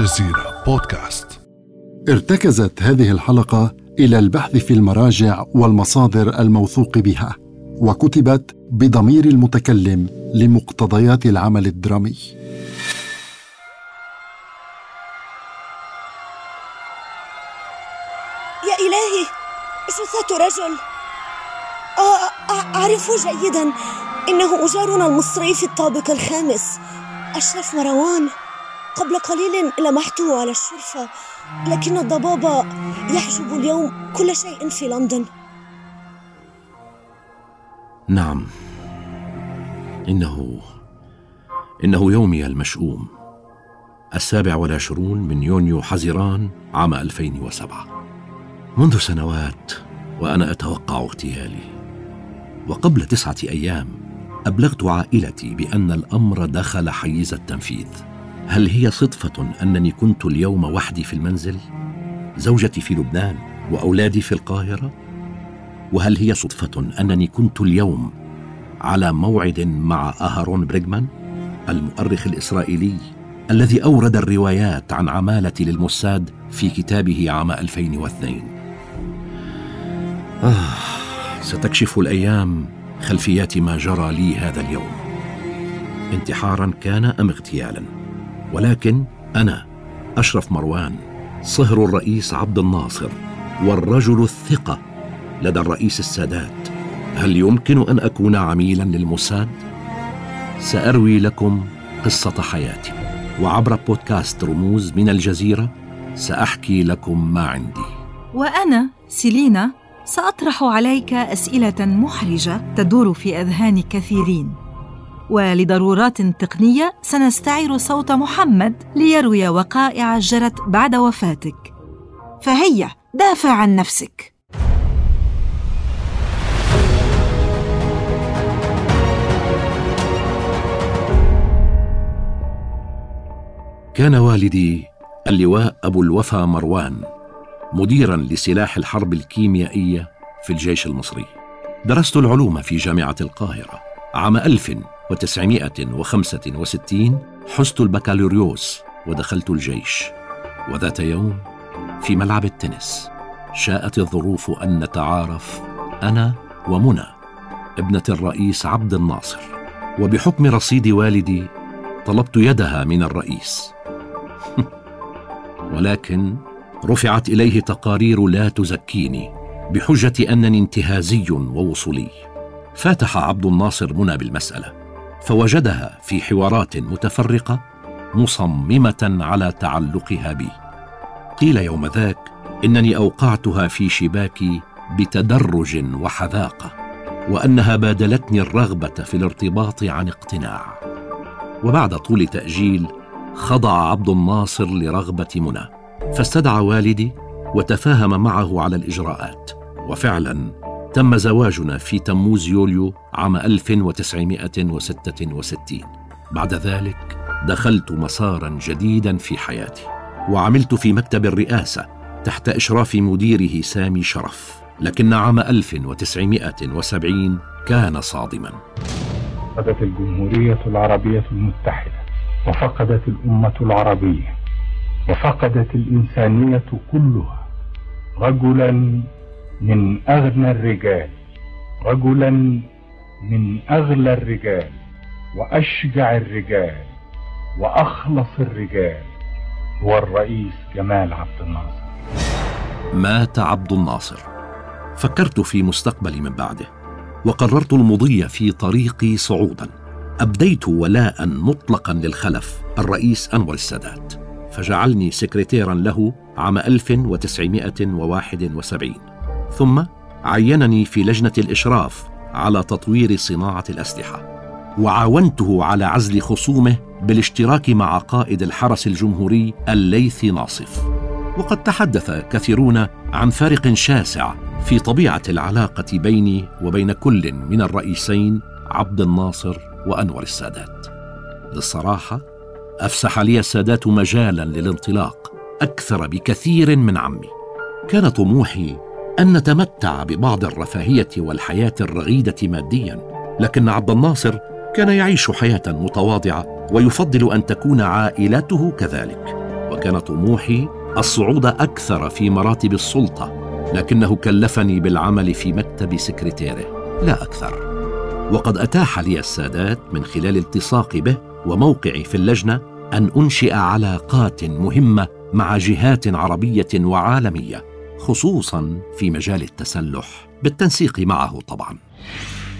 الجزيرة بودكاست. ارتكزت هذه الحلقة إلى البحث في المراجع والمصادر الموثوق بها وكتبت بضمير المتكلم لمقتضيات العمل الدرامي. يا إلهي جثة رجل. آه، آه، أعرف جيدا إنه جارنا المصري في الطابق الخامس أشرف مروان. قبل قليل لمحته على الشرفة لكن الضباب يحجب اليوم كل شيء في لندن. نعم. إنه إنه يومي المشؤوم. السابع والعشرون من يونيو حزيران عام 2007 منذ سنوات وأنا أتوقع اغتيالي. وقبل تسعة أيام أبلغت عائلتي بأن الأمر دخل حيز التنفيذ. هل هي صدفة أنني كنت اليوم وحدي في المنزل؟ زوجتي في لبنان وأولادي في القاهرة؟ وهل هي صدفة أنني كنت اليوم على موعد مع أهارون بريغمان المؤرخ الإسرائيلي الذي أورد الروايات عن عمالتي للموساد في كتابه عام 2002 آه ستكشف الأيام خلفيات ما جرى لي هذا اليوم انتحارا كان أم اغتيالا ولكن أنا أشرف مروان صهر الرئيس عبد الناصر والرجل الثقة لدى الرئيس السادات هل يمكن أن أكون عميلا للموساد؟ سأروي لكم قصة حياتي وعبر بودكاست رموز من الجزيرة سأحكي لكم ما عندي. وأنا سيلينا سأطرح عليك أسئلة محرجة تدور في أذهان كثيرين. ولضرورات تقنية سنستعير صوت محمد ليروي وقائع جرت بعد وفاتك. فهيا دافع عن نفسك. كان والدي اللواء أبو الوفا مروان مديرا لسلاح الحرب الكيميائية في الجيش المصري. درست العلوم في جامعة القاهرة عام 1000 1965 حزت البكالوريوس ودخلت الجيش. وذات يوم في ملعب التنس شاءت الظروف أن نتعارف أنا ومنى ابنة الرئيس عبد الناصر. وبحكم رصيد والدي طلبت يدها من الرئيس. ولكن رفعت إليه تقارير لا تزكيني بحجة أنني انتهازي ووصولي. فاتح عبد الناصر منى بالمسألة. فوجدها في حوارات متفرقة مصممة على تعلقها بي. قيل يوم ذاك إنني أوقعتها في شباكي بتدرج وحذاقة وأنها بادلتني الرغبة في الارتباط عن اقتناع. وبعد طول تأجيل خضع عبد الناصر لرغبة منى فاستدعى والدي وتفاهم معه على الإجراءات. وفعلا تم زواجنا في تموز يوليو عام 1966 بعد ذلك دخلت مسارا جديدا في حياتي وعملت في مكتب الرئاسة تحت إشراف مديره سامي شرف لكن عام 1970 كان صادما. فقدت الجمهورية العربية المتحدة وفقدت الأمة العربية وفقدت الإنسانية كلها رجلا من أغنى الرجال رجلا من أغلى الرجال وأشجع الرجال وأخلص الرجال. هو الرئيس جمال عبد الناصر. مات عبد الناصر. فكرت في مستقبلي من بعده وقررت المضي في طريقي صعودا. أبديت ولاء مطلقا للخلف الرئيس أنور السادات. فجعلني سكرتيرا له عام 1971 ثم عينني في لجنة الإشراف على تطوير صناعة الأسلحة وعاونته على عزل خصومه بالاشتراك مع قائد الحرس الجمهوري الليثي ناصف. وقد تحدث كثيرون عن فارق شاسع في طبيعة العلاقة بيني وبين كل من الرئيسين عبد الناصر وأنور السادات. للصراحه أفسح لي السادات مجالا للانطلاق أكثر بكثير من عمي. كان طموحي أن نتمتع ببعض الرفاهية والحياة الرغيدة ماديا لكن عبد الناصر كان يعيش حياة متواضعة ويفضل أن تكون عائلته كذلك. وكان طموحي الصعود أكثر في مراتب السلطة لكنه كلفني بالعمل في مكتب سكرتيره. لا أكثر. وقد أتاح لي السادات من خلال التصاقي به وموقعي في اللجنة أن أنشئ علاقات مهمة مع جهات عربية وعالمية. خصوصا في مجال التسلح بالتنسيق معه طبعا.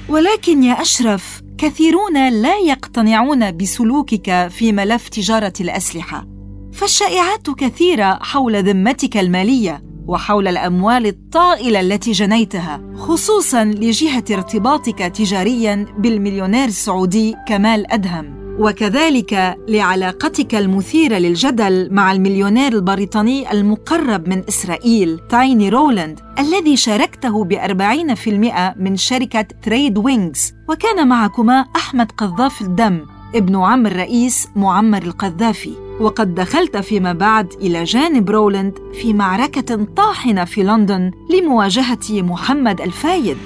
ولكن يا أشرف كثيرون لا يقتنعون بسلوكك في ملف تجارة الأسلحة. فالشائعات كثيرة حول ذمتك المالية وحول الأموال الطائلة التي جنيتها خصوصا لجهة ارتباطك تجاريا بالمليونير السعودي كمال أدهم. وكذلك لعلاقتك المثيرة للجدل مع المليونير البريطاني المقرب من إسرائيل تايني رولاند الذي شاركته بأربعين في المئة من شركة تريد وينجز. وكان معكما أحمد قذاف الدم ابن عم الرئيس معمر القذافي. وقد دخلت فيما بعد إلى جانب رولاند في معركة طاحنة في لندن لمواجهة محمد الفايد.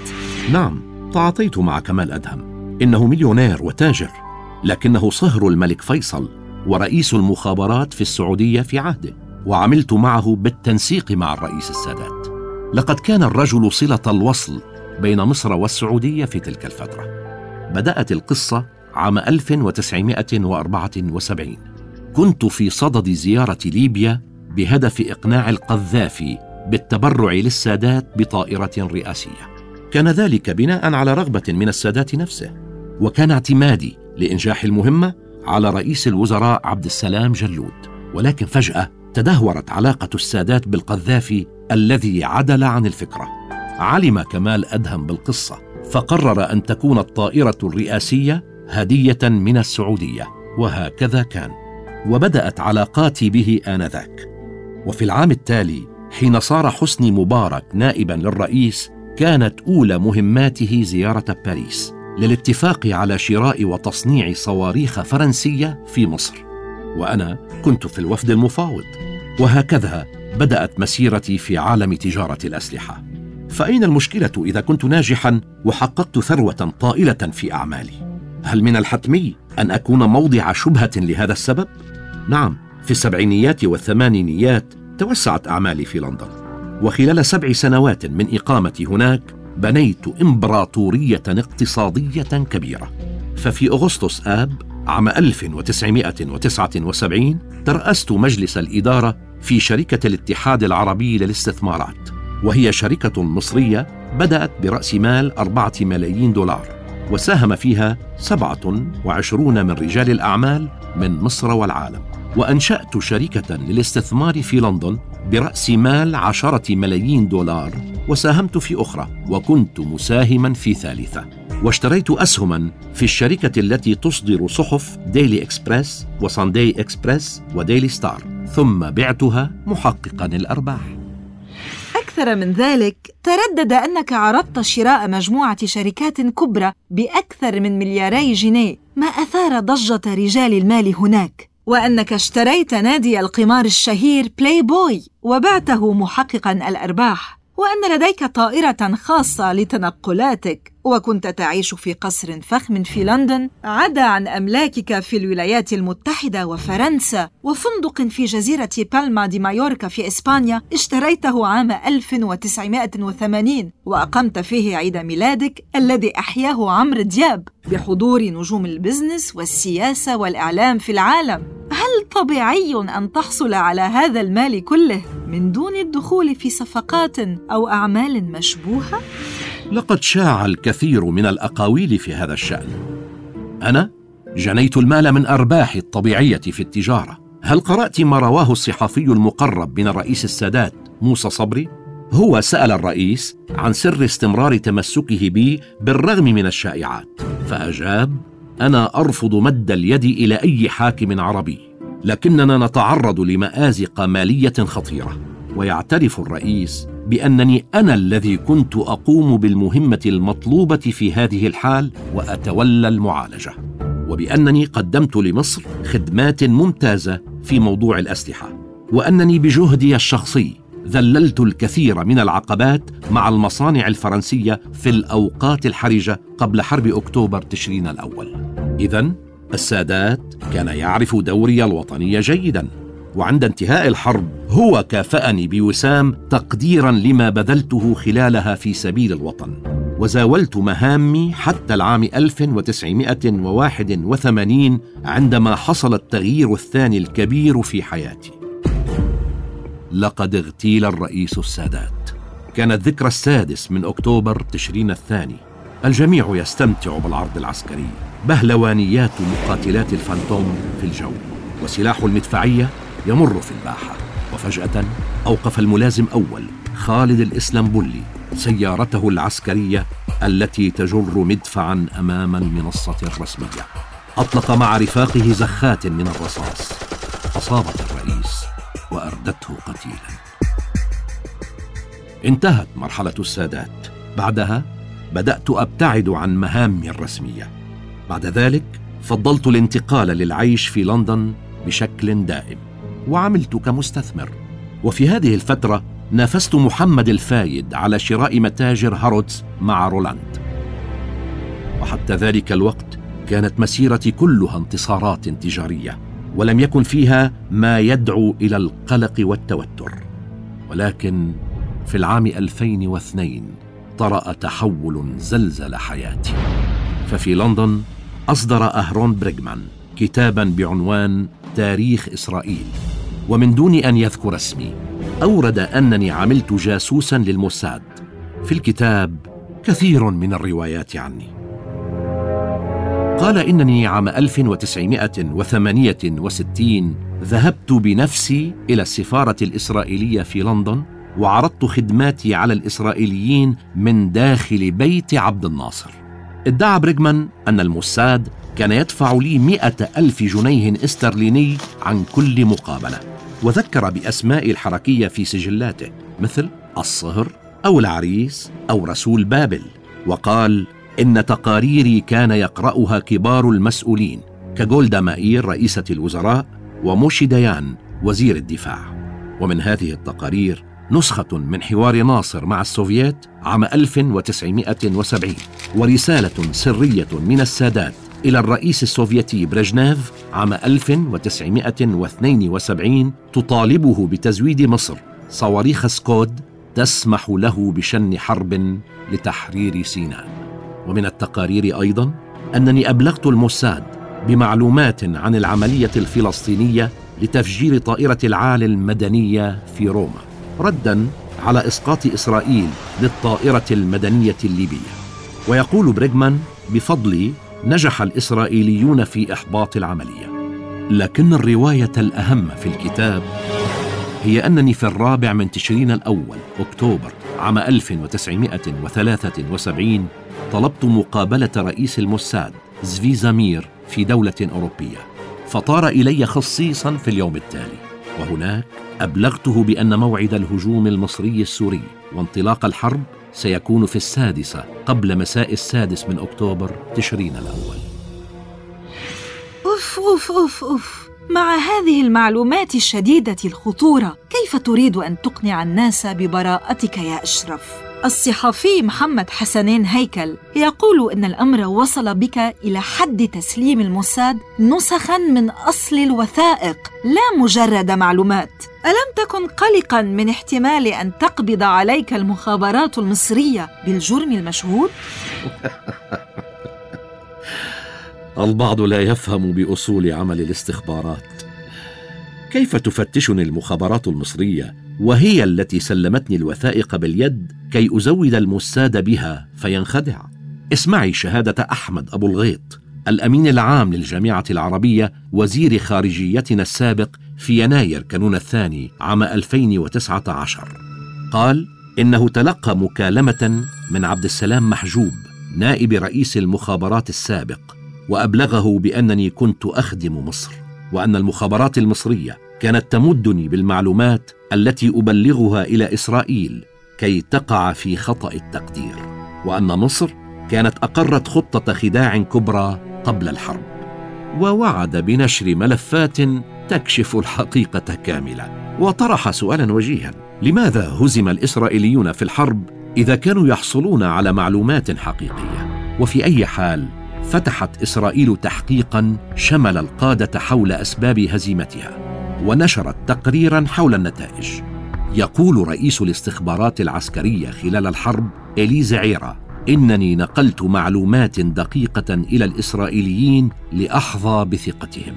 نعم تعاطيت مع كمال أدهم. إنه مليونير وتاجر. لكنه صهر الملك فيصل ورئيس المخابرات في السعودية في عهده وعملت معه بالتنسيق مع الرئيس السادات. لقد كان الرجل صلة الوصل بين مصر والسعودية في تلك الفترة. بدأت القصة عام 1974 كنت في صدد زيارة ليبيا بهدف إقناع القذافي بالتبرع للسادات بطائرة رئاسية. كان ذلك بناء على رغبة من السادات نفسه وكان اعتمادي لإنجاح المهمة على رئيس الوزراء عبد السلام جلود. ولكن فجأة تدهورت علاقة السادات بالقذافي الذي عدل عن الفكرة. علم كمال أدهم بالقصة فقرر أن تكون الطائرة الرئاسية هدية من السعودية وهكذا كان. وبدأت علاقاتي به آنذاك. وفي العام التالي حين صار حسني مبارك نائبا للرئيس كانت أولى مهماته زيارة باريس. للاتفاق على شراء وتصنيع صواريخ فرنسية في مصر. وأنا كنت في الوفد المفاوض. وهكذا بدأت مسيرتي في عالم تجارة الأسلحة. فأين المشكلة إذا كنت ناجحا وحققت ثروة طائلة في أعمالي؟ هل من الحتمي أن أكون موضع شبهة لهذا السبب؟ نعم في السبعينيات والثمانينيات توسعت أعمالي في لندن. وخلال سبع سنوات من إقامتي هناك بنيت إمبراطورية اقتصادية كبيرة. ففي أغسطس آب عام 1979 ترأست مجلس الإدارة في شركة الاتحاد العربي للاستثمارات وهي شركة مصرية بدأت برأس مال أربعة ملايين دولار وساهم فيها سبعة وعشرون من رجال الأعمال من مصر والعالم. وأنشأت شركة للاستثمار في لندن برأس مال عشرة ملايين دولار وساهمت في أخرى وكنت مساهما في ثالثة. واشتريت أسهما في الشركة التي تصدر صحف ديلي إكسبريس وصاندي إكسبريس وديلي ستار ثم بعتها محققا الأرباح. أكثر من ذلك تردد أنك عرضت شراء مجموعة شركات كبرى بأكثر من ملياري جنيه ما أثار ضجة رجال المال هناك. وأنك اشتريت نادي القمار الشهير بلاي بوي وبعته محققا الأرباح وأن لديك طائرة خاصة لتنقلاتك. وكنت تعيش في قصر فخم في لندن عدا عن أملاكك في الولايات المتحدة وفرنسا وفندق في جزيرة بالما دي مايوركا في إسبانيا اشتريته عام 1980 وأقمت فيه عيد ميلادك الذي أحياه عمرو دياب بحضور نجوم البزنس والسياسة والإعلام في العالم هل طبيعي أن تحصل على هذا المال كله من دون الدخول في صفقات أو أعمال مشبوهة؟ لقد شاع الكثير من الأقاويل في هذا الشأن. أنا جنيت المال من ارباحي الطبيعية في التجارة. هل قرأت ما رواه الصحفي المقرب من الرئيس السادات موسى صبري؟ هو سأل الرئيس عن سر استمرار تمسكه بي بالرغم من الشائعات فأجاب أنا أرفض مد اليد إلى أي حاكم عربي لكننا نتعرض لمآزق مالية خطيرة. ويعترف الرئيس بأنني أنا الذي كنت أقوم بالمهمة المطلوبة في هذه الحال وأتولى المعالجة وبأنني قدمت لمصر خدمات ممتازة في موضوع الأسلحة وأنني بجهدي الشخصي ذللت الكثير من العقبات مع المصانع الفرنسية في الأوقات الحرجة قبل حرب أكتوبر تشرين الأول. اذا السادات كان يعرف دوري الوطني جيدا. وعند انتهاء الحرب هو كافأني بوسام تقديرا لما بذلته خلالها في سبيل الوطن. وزاولت مهامي حتى العام 1981 عندما حصل التغيير الثاني الكبير في حياتي. لقد اغتيل الرئيس السادات. كان الذكرى السادس من أكتوبر تشرين الثاني. الجميع يستمتع بالعرض العسكري. بهلوانيات مقاتلات الفانتوم في الجو. وسلاح المدفعية يمر في الباحة. وفجأة أوقف الملازم أول خالد الإسلامبولي سيارته العسكرية التي تجر مدفعا أمام المنصة الرسمية أطلق مع رفاقه زخات من الرصاص. أصابت الرئيس وأردته قتيلا. انتهت مرحلة السادات. بعدها بدأت أبتعد عن مهامي الرسمية. بعد ذلك فضلت الانتقال للعيش في لندن بشكل دائم. وعملت كمستثمر. وفي هذه الفترة نافست محمد الفايد على شراء متاجر هارودز مع رولاند وحتى ذلك الوقت كانت مسيرتي كلها انتصارات تجارية ولم يكن فيها ما يدعو إلى القلق والتوتر. ولكن في العام 2002 طرأ تحول زلزل حياتي. ففي لندن أصدر أهرون بريغمان كتابا بعنوان تاريخ إسرائيل. ومن دون أن يذكر اسمي أورد أنني عملت جاسوسا للموساد. في الكتاب كثير من الروايات عني. قال إنني عام 1968 ذهبت بنفسي إلى السفارة الإسرائيلية في لندن وعرضت خدماتي على الإسرائيليين من داخل بيت عبد الناصر. ادعى بريغمان أن الموساد كان يدفع لي مئة ألف جنيه استرليني عن كل مقابلة. وذكر بأسماء الحركية في سجلاته مثل الصهر أو العريس أو رسول بابل وقال إن تقاريري كان يقرأها كبار المسؤولين كجولدا مائير رئيسة الوزراء وموشي ديان وزير الدفاع. ومن هذه التقارير نسخة من حوار ناصر مع السوفييت عام 1970 ورسالة سرية من السادات إلى الرئيس السوفيتي بريجنيف عام 1972 تطالبه بتزويد مصر. صواريخ سكود تسمح له بشن حرب لتحرير سيناء. ومن التقارير أيضا أنني أبلغت الموساد بمعلومات عن العملية الفلسطينية لتفجير طائرة العال المدنية في روما ردا على إسقاط إسرائيل للطائرة المدنية الليبية. ويقول بريغمان بفضلي نجح الإسرائيليون في إحباط العملية. لكن الرواية الأهم في الكتاب هي أنني في الرابع من تشرين الأول أكتوبر عام 1973 طلبت مقابلة رئيس الموساد زفي زمير في دولة أوروبية فطار إلي خصيصا في اليوم التالي. وهناك أبلغته بأن موعد الهجوم المصري السوري وانطلاق الحرب سيكون في السادسة قبل مساء السادس من أكتوبر تشرين الأول. أوف أوف أوف أوف. مع هذه المعلومات الشديدة الخطورة كيف تريد أن تقنع الناس ببراءتك يا أشرف؟ الصحفي محمد حسنين هيكل يقول إن الأمر وصل بك إلى حد تسليم الموساد نسخا من أصل الوثائق لا مجرد معلومات. ألم تكن قلقا من احتمال أن تقبض عليك المخابرات المصرية بالجرم المشهود؟ البعض لا يفهم بأصول عمل الاستخبارات. كيف تفتشني المخابرات المصرية وهي التي سلمتني الوثائق باليد كي أزود المساد بها فينخدع؟ اسمعي شهادة أحمد أبو الغيط الأمين العام للجامعة العربية وزير خارجيتنا السابق في يناير كانون الثاني عام 2019 قال إنه تلقى مكالمة من عبد السلام محجوب نائب رئيس المخابرات السابق وأبلغه بأنني كنت أخدم مصر وأن المخابرات المصرية كانت تمدني بالمعلومات التي أبلغها إلى إسرائيل كي تقع في خطأ التقدير وأن مصر كانت أقرت خطة خداع كبرى قبل الحرب. ووعد بنشر ملفات تكشف الحقيقة كاملة. وطرح سؤالا وجيها. لماذا هزم الإسرائيليون في الحرب إذا كانوا يحصلون على معلومات حقيقية؟ وفي أي حال فتحت إسرائيل تحقيقا شمل القادة حول أسباب هزيمتها ونشرت تقريرا حول النتائج. يقول رئيس الاستخبارات العسكرية خلال الحرب اليزا عيرا إنني نقلت معلومات دقيقة إلى الإسرائيليين لأحظى بثقتهم.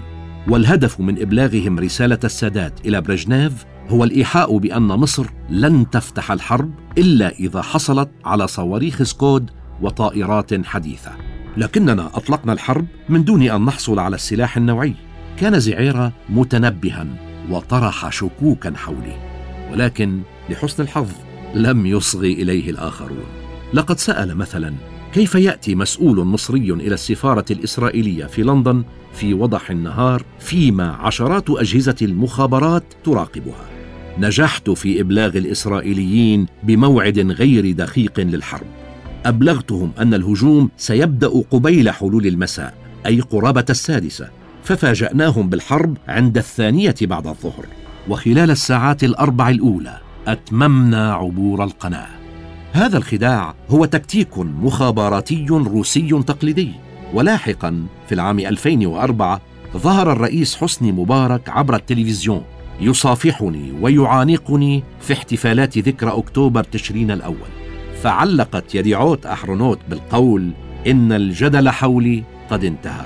والهدف من إبلاغهم رسالة السادات إلى برجنيف هو الإيحاء بأن مصر لن تفتح الحرب إلا إذا حصلت على صواريخ سكود وطائرات حديثة. لكننا أطلقنا الحرب من دون أن نحصل على السلاح النوعي. كان زعيرة متنبها وطرح شكوكا حولي ولكن لحسن الحظ لم يصغي إليه الآخرون. لقد سأل مثلا كيف يأتي مسؤول مصري إلى السفارة الإسرائيلية في لندن في وضح النهار فيما عشرات أجهزة المخابرات تراقبها. نجحت في إبلاغ الإسرائيليين بموعد غير دقيق للحرب. أبلغتهم أن الهجوم سيبدأ قبيل حلول المساء أي قرابة السادسة ففاجأناهم بالحرب عند الثانية بعد الظهر. وخلال الساعات الأربع الأولى أتممنا عبور القناة. هذا الخداع هو تكتيك مخابراتي روسي تقليدي. ولاحقا في العام 2004 ظهر الرئيس حسني مبارك عبر التلفزيون يصافحني ويعانقني في احتفالات ذكرى أكتوبر تشرين الأول. فعلقت يديعوت احرونوت بالقول إن الجدل حولي قد انتهى.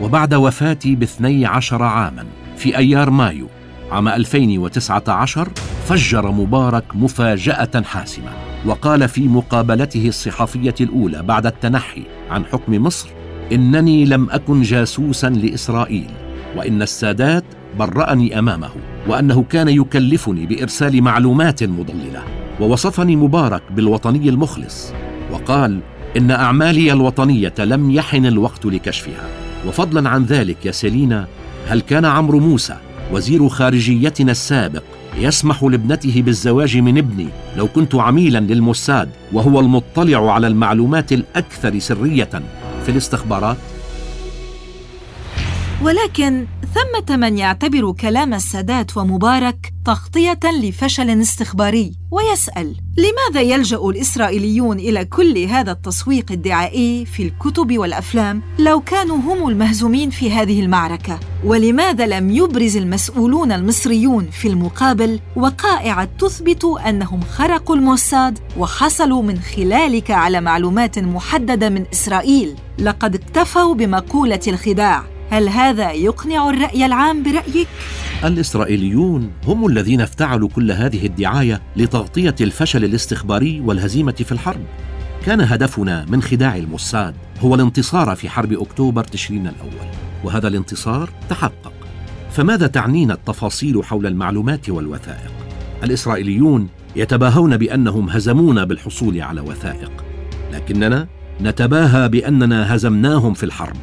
وبعد وفاتي باثني عشر عاما في أيار مايو عام 2019 فجر مبارك مفاجأة حاسمة وقال في مقابلته الصحفية الأولى بعد التنحي عن حكم مصر إنني لم أكن جاسوسا لإسرائيل وإن السادات برأني أمامه وأنه كان يكلفني بإرسال معلومات مضللة ووصفني مبارك بالوطني المخلص وقال إن أعمالي الوطنية لم يحن الوقت لكشفها وفضلا عن ذلك يا سيلينا هل كان عمرو موسى وزير خارجيتنا السابق يسمح لابنته بالزواج من ابني لو كنت عميلا للموساد وهو المطلع على المعلومات الأكثر سرية؟ في الاستخبارات. ولكن ثمة من يعتبر كلام السادات ومبارك تغطية لفشل استخباري ويسأل لماذا يلجأ الإسرائيليون إلى كل هذا التسويق الدعائي في الكتب والأفلام لو كانوا هم المهزومين في هذه المعركة؟ ولماذا لم يبرز المسؤولون المصريون في المقابل وقائع تثبت أنهم خرقوا الموساد وحصلوا من خلالك على معلومات محددة من إسرائيل؟ لقد اكتفوا بمقولة الخداع. هل هذا يقنع الرأي العام برأيك؟ الإسرائيليون هم الذين افتعلوا كل هذه الدعاية لتغطية الفشل الاستخباري والهزيمة في الحرب. كان هدفنا من خداع الموساد هو الانتصار في حرب أكتوبر تشرين الأول وهذا الانتصار تحقق. فماذا تعنينا التفاصيل حول المعلومات والوثائق؟ الإسرائيليون يتباهون بأنهم هزمونا بالحصول على وثائق لكننا نتباهى بأننا هزمناهم في الحرب.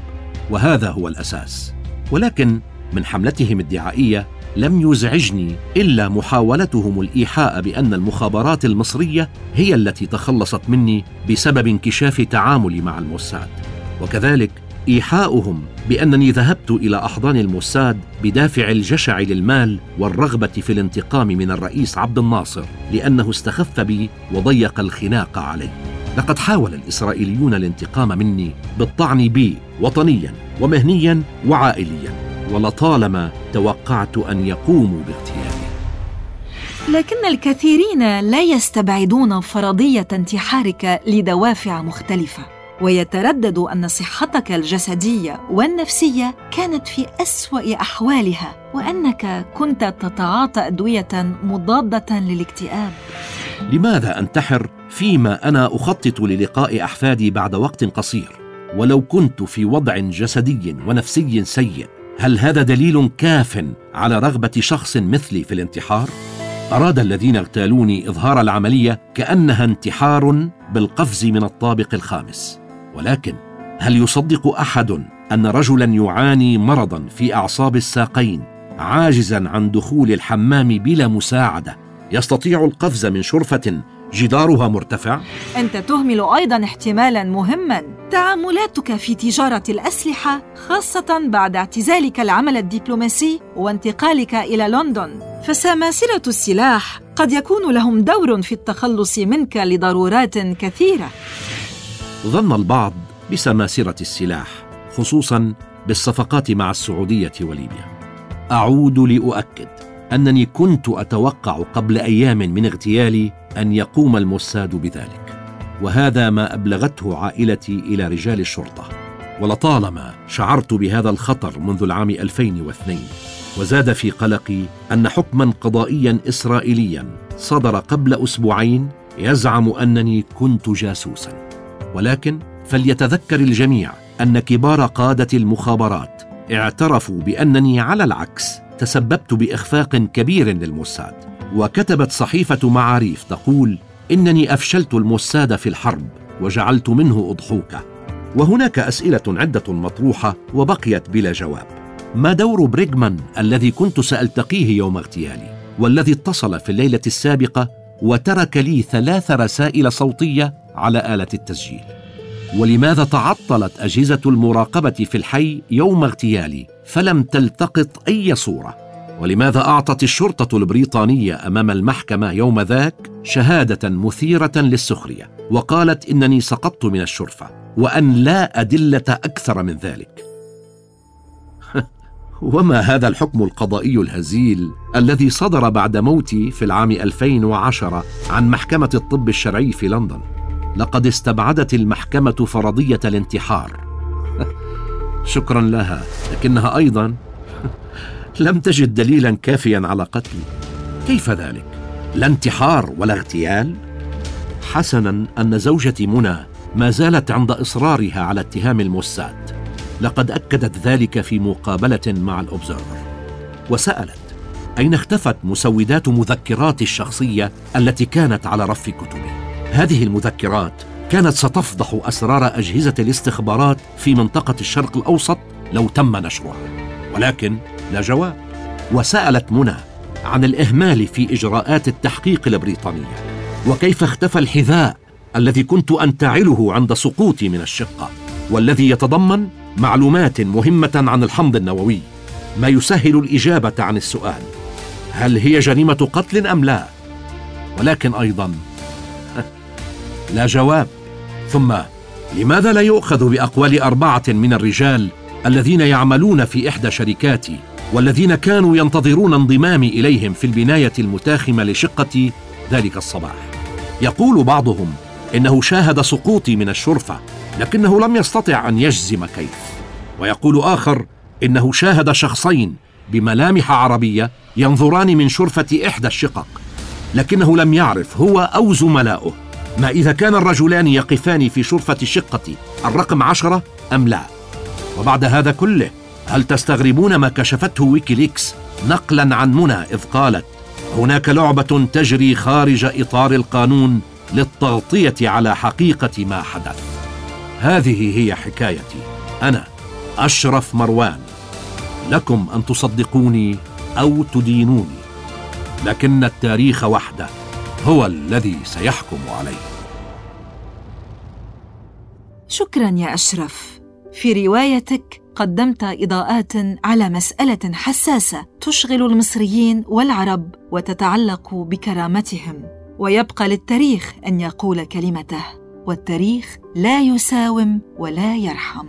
وهذا هو الأساس. ولكن من حملتهم الدعائية لم يزعجني إلا محاولتهم الإيحاء بأن المخابرات المصرية هي التي تخلصت مني بسبب انكشاف تعاملي مع الموساد. وكذلك إيحاؤهم بأنني ذهبت إلى أحضان الموساد بدافع الجشع للمال والرغبة في الانتقام من الرئيس عبد الناصر لأنه استخف بي وضيق الخناق علي لقد حاول الإسرائيليون الانتقام مني بالطعن بي وطنيا ومهنيا وعائليا ولطالما توقعت أن يقوموا باغتيالي. لكن الكثيرين لا يستبعدون فرضية انتحارك لدوافع مختلفة ويتردد أن صحتك الجسدية والنفسية كانت في أسوأ أحوالها وأنك كنت تتعاطى أدوية مضادة للاكتئاب. لماذا أنتحر؟ فيما أنا أخطط للقاء أحفادي بعد وقت قصير. ولو كنت في وضع جسدي ونفسي سيء هل هذا دليل كاف على رغبة شخص مثلي في الانتحار؟ أراد الذين اغتالوني إظهار العملية كأنها انتحار بالقفز من الطابق الخامس. ولكن هل يصدق أحد أن رجلا يعاني مرضا في أعصاب الساقين عاجزا عن دخول الحمام بلا مساعدة يستطيع القفز من شرفة جدارها مرتفع. أنت تهمل أيضا احتمالا مهما. تعاملاتك في تجارة الأسلحة خاصة بعد اعتزالك العمل الدبلوماسي وانتقالك إلى لندن. فسماسرة السلاح قد يكون لهم دور في التخلص منك لضرورات كثيرة. ظن البعض بسماسرة السلاح خصوصا بالصفقات مع السعودية وليبيا. أعود لأؤكد أنني كنت أتوقع قبل أيام من اغتيالي أن يقوم الموساد بذلك. وهذا ما أبلغته عائلتي إلى رجال الشرطة. ولطالما شعرت بهذا الخطر منذ العام 2002 وزاد في قلقي أن حكما قضائيا إسرائيليا صدر قبل أسبوعين يزعم أنني كنت جاسوسا. ولكن فليتذكر الجميع أن كبار قادة المخابرات اعترفوا بأنني على العكس تسببت بإخفاق كبير للموساد. وكتبت صحيفة معاريف تقول إنني أفشلت الموساد في الحرب وجعلت منه اضحوكه وهناك أسئلة عدة مطروحة وبقيت بلا جواب. ما دور بريغمان الذي كنت سألتقيه يوم اغتيالي؟ والذي اتصل في الليلة السابقة وترك لي ثلاث رسائل صوتية على آلة التسجيل. ولماذا تعطلت أجهزة المراقبة في الحي يوم اغتيالي فلم تلتقط أي صورة؟ ولماذا أعطت الشرطة البريطانية أمام المحكمة يوم ذاك شهادة مثيرة للسخرية؟ وقالت إنني سقطت من الشرفة وأن لا أدلة أكثر من ذلك. وما هذا الحكم القضائي الهزيل الذي صدر بعد موتي في العام 2010 عن محكمة الطب الشرعي في لندن؟ لقد استبعدت المحكمة فرضية الانتحار. شكرا لها لكنها أيضا لم تجد دليلا كافيا على قتلي. كيف ذلك؟ لا انتحار ولا اغتيال؟ حسنا أن زوجتي منى ما زالت عند إصرارها على اتهام الموساد. لقد أكدت ذلك في مقابلة مع الأوبزرفر. وسألت أين اختفت مسودات مذكراتي الشخصية التي كانت على رف كتبي؟ هذه المذكرات كانت ستفضح أسرار أجهزة الاستخبارات في منطقة الشرق الأوسط لو تم نشرها. ولكن لا جواب. وسألت منى عن الإهمال في إجراءات التحقيق البريطانية وكيف اختفى الحذاء الذي كنت انتعله عند سقوطي من الشقة والذي يتضمن معلومات مهمة عن الحمض النووي. ما يسهل الإجابة عن السؤال. هل هي جريمة قتل أم لا؟ ولكن أيضا لا جواب. ثم لماذا لا يؤخذ بأقوال أربعة من الرجال الذين يعملون في إحدى شركاتي؟ والذين كانوا ينتظرون انضمامي إليهم في البناية المتاخمة لشقتي ذلك الصباح. يقول بعضهم إنه شاهد سقوطي من الشرفة لكنه لم يستطع أن يجزم كيف. ويقول آخر إنه شاهد شخصين بملامح عربية ينظران من شرفة إحدى الشقق لكنه لم يعرف هو أو زملاؤه ما إذا كان الرجلان يقفان في شرفة شقتي الرقم عشرة أم لا؟ وبعد هذا كله هل تستغربون ما كشفته ويكيليكس نقلا عن منى إذ قالت هناك لعبة تجري خارج إطار القانون للتغطية على حقيقة ما حدث. هذه هي حكايتي. أنا أشرف مروان. لكم أن تصدقوني أو تدينوني. لكن التاريخ وحده هو الذي سيحكم عليه. شكرا يا أشرف. في روايتك قدمت إضاءات على مسألة حساسة تشغل المصريين والعرب وتتعلق بكرامتهم ويبقى للتاريخ أن يقول كلمته والتاريخ لا يساوم ولا يرحم.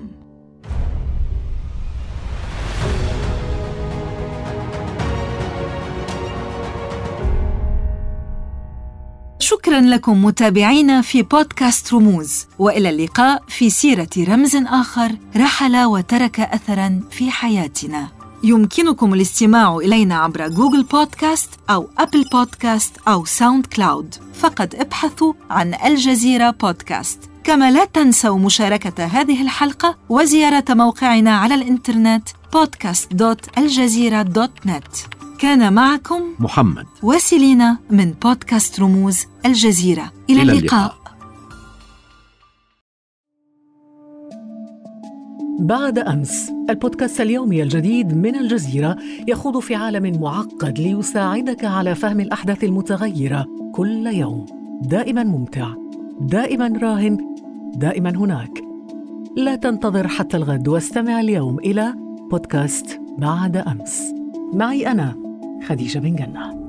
شكرا لكم متابعينا في بودكاست رموز. وإلى اللقاء في سيرة رمز آخر رحل وترك اثرا في حياتنا. يمكنكم الاستماع إلينا عبر Google Podcasts أو Apple Podcasts أو SoundCloud. فقط ابحثوا عن الجزيرة بودكاست. كما لا تنسوا مشاركة هذه الحلقة وزيارة موقعنا على الإنترنت podcast.aljazeera.net كان معكم محمد. وسيلينا من بودكاست رموز الجزيرة. إلى, إلى اللقاء, اللقاء. بعد أمس البودكاست اليومي الجديد من الجزيرة يخوض في عالم معقد ليساعدك على فهم الأحداث المتغيرة كل يوم. دائما ممتع دائما راهن دائما هناك. لا تنتظر حتى الغد واستمع اليوم إلى بودكاست بعد أمس. معي أنا خديجه بن جنه